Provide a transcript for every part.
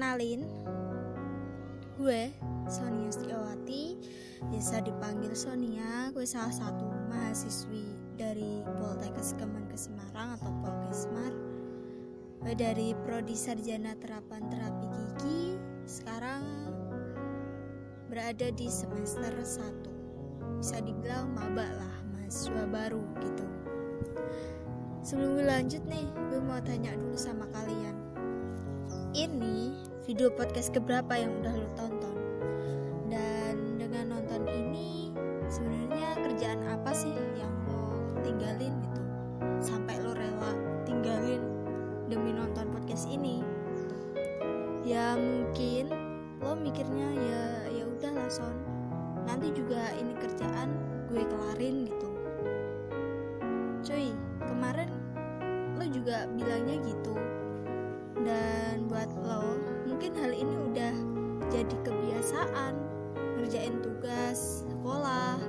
Kenalin, gue Sonia Setiawati, biasa dipanggil Sonia. Gue salah satu mahasiswi dari Poltekkes Kemenkes Semarang atau Polkesmar. Gue dari Prodi Sarjana Terapan Terapi Gigi. Sekarang berada di semester 1 Bisa dibilang maba lah, mahasiswa baru gitu. Sebelum gue lanjut nih, gue mau tanya dulu sama kalian. Ini video podcast keberapa yang udah lo tonton? Dan dengan nonton ini, sebenarnya kerjaan apa sih yang lo tinggalin gitu? Sampai lo rela tinggalin demi nonton podcast ini? Ya mungkin lo mikirnya ya ya udahlah son. Nanti juga ini kerjaan gue kelarin gitu. Cuy, kemarin lo juga bilangnya gitu dan buat lo mungkin hal ini udah jadi kebiasaan. Ngerjain tugas sekolah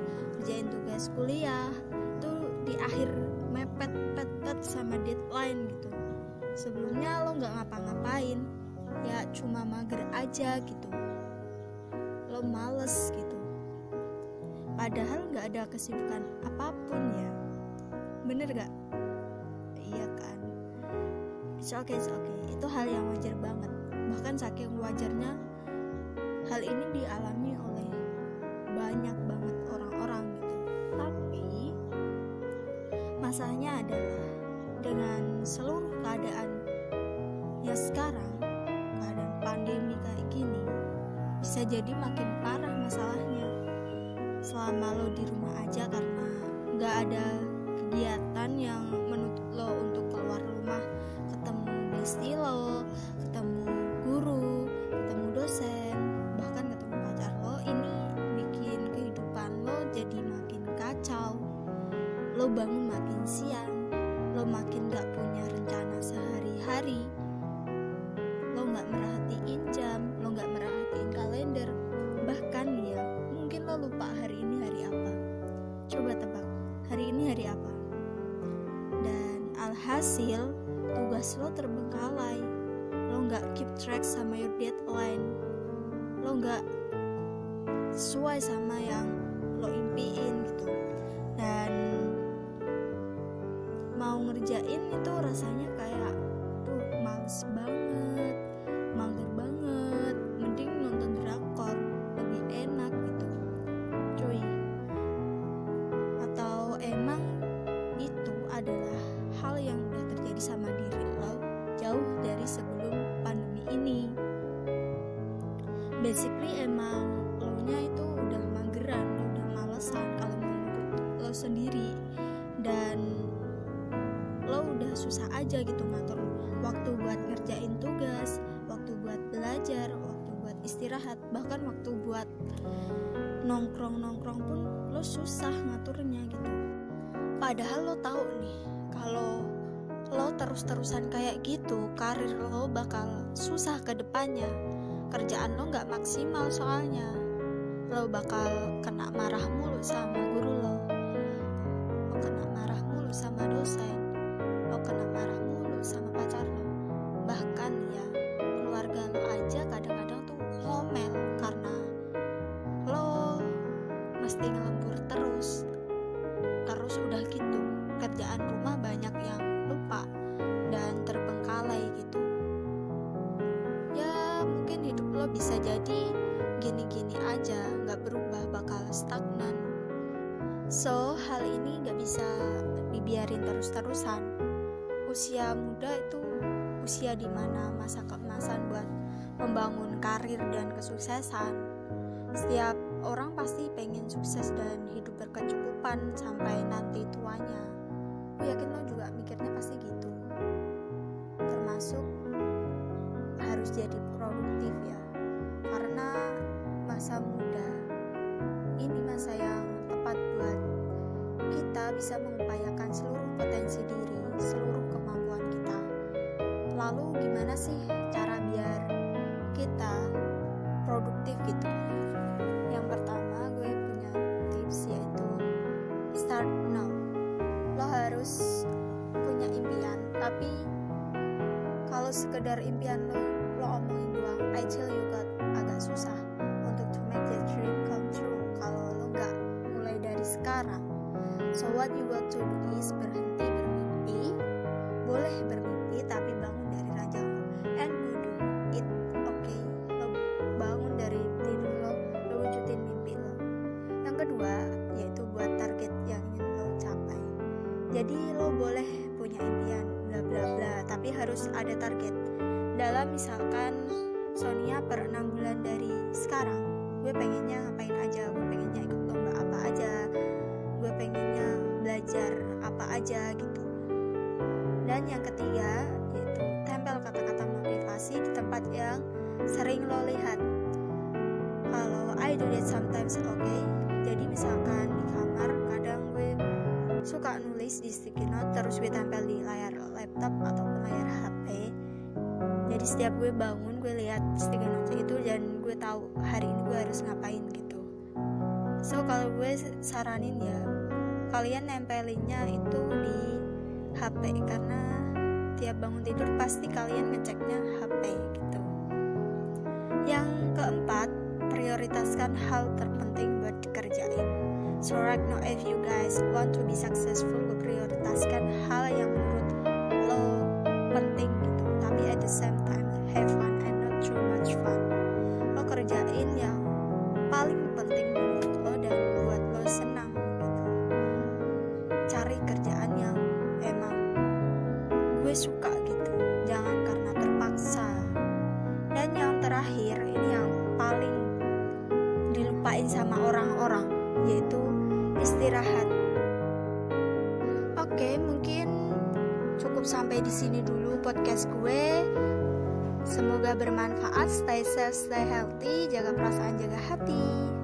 ngerjain tugas kuliah tuh di akhir mepet pet sama deadline gitu. Sebelumnya lo nggak ngapa-ngapain ya cuma mager aja gitu. Lo males gitu. Padahal nggak ada kesibukan apa pun ya. Bener gak it's okay it's okay. Itu hal yang wajar banget. Bahkan saking wajarnya hal ini dialami oleh banyak banget orang-orang gitu. Tapi masalahnya adalah dengan seluruh keadaan ya sekarang keadaan pandemi kayak gini bisa jadi makin parah masalahnya. Selama lo di rumah aja karena nggak ada kegiatan yang menuntut alhasil tugas lo terbengkalai. Lo nggak keep track sama your deadline. Lo nggak sesuai sama yang lo impiin gitu. Dan mau ngerjain itu rasanya kayak tuh males banget mager banget basically emang lo nya itu udah mageran udah malesan kalau menurut lo sendiri. Dan lo udah susah aja gitu ngatur waktu buat ngerjain tugas waktu buat belajar waktu buat istirahat bahkan waktu buat nongkrong-nongkrong pun lo susah ngaturnya gitu. Padahal lo tahu nih kalau lo terus-terusan kayak gitu karir lo bakal susah ke depannya kerjaan lo nggak maksimal soalnya. Lo bakal kena marah mulu sama guru lo. Lo kena marah mulu sama dosen. Lo kena marah mulu sama pacar lo. Bahkan ya keluarga lo aja kadang-kadang tuh ngomel karena lo mesti ngelembur terus. Terus udah gitu kerjaan rumah banyak yang lupa dan terbengkalai gitu. Ya mungkin hidup lo bisa jadi gini-gini aja nggak berubah bakal stagnan. So hal ini nggak bisa dibiarin terus-terusan. Usia muda itu usia di mana masa keemasan buat membangun karir dan kesuksesan. Setiap orang pasti pengen sukses dan hidup berkecukupan sampai nanti tuanya. Aku yakin lo juga mikirnya pasti bisa mengupayakan seluruh potensi diri seluruh kemampuan kita. Lalu gimana sih cara biar kita produktif gitu? Yang pertama gue punya tips yaitu start now. Lo harus punya impian tapi kalau sekedar impian lo lo omongin doang kecil juga agak susah untuk to make the dream come true. Kalau lo nggak mulai dari sekarang. So what you got to do is berhenti bermimpi, boleh bermimpi tapi bangun dari ranjang lo and you do it, oke? Okay? Lo bangun dari tidur lo, lo wujudin mimpi lo. Yang kedua yaitu buat target yang ingin lo capai. Jadi lo boleh punya impian bla bla bla, tapi harus ada target. Dalam misalkan Sonia per 6 bulan dari sekarang, gue pengennya aja gitu. Dan yang ketiga yaitu tempel kata-kata motivasi di tempat yang sering lo lihat. Kalau I do that sometimes oke. Okay? Jadi misalkan di kamar kadang gue suka nulis di sticky note terus gue tempel di layar laptop ataupun layar HP. Jadi setiap gue bangun gue lihat sticky note itu dan gue tahu hari ini gue harus ngapain gitu. So kalau gue saranin ya kalian nempelinnya itu di HP karena tiap bangun tidur pasti kalian ngeceknya HP gitu. Yang keempat, prioritaskan hal terpenting buat dikerjain. So right now if you guys want to be successful, prioritaskan hal yang Oke, mungkin cukup sampai di sini dulu podcast gue. Semoga bermanfaat. Stay safe, stay healthy, jaga perasaan, jaga hati.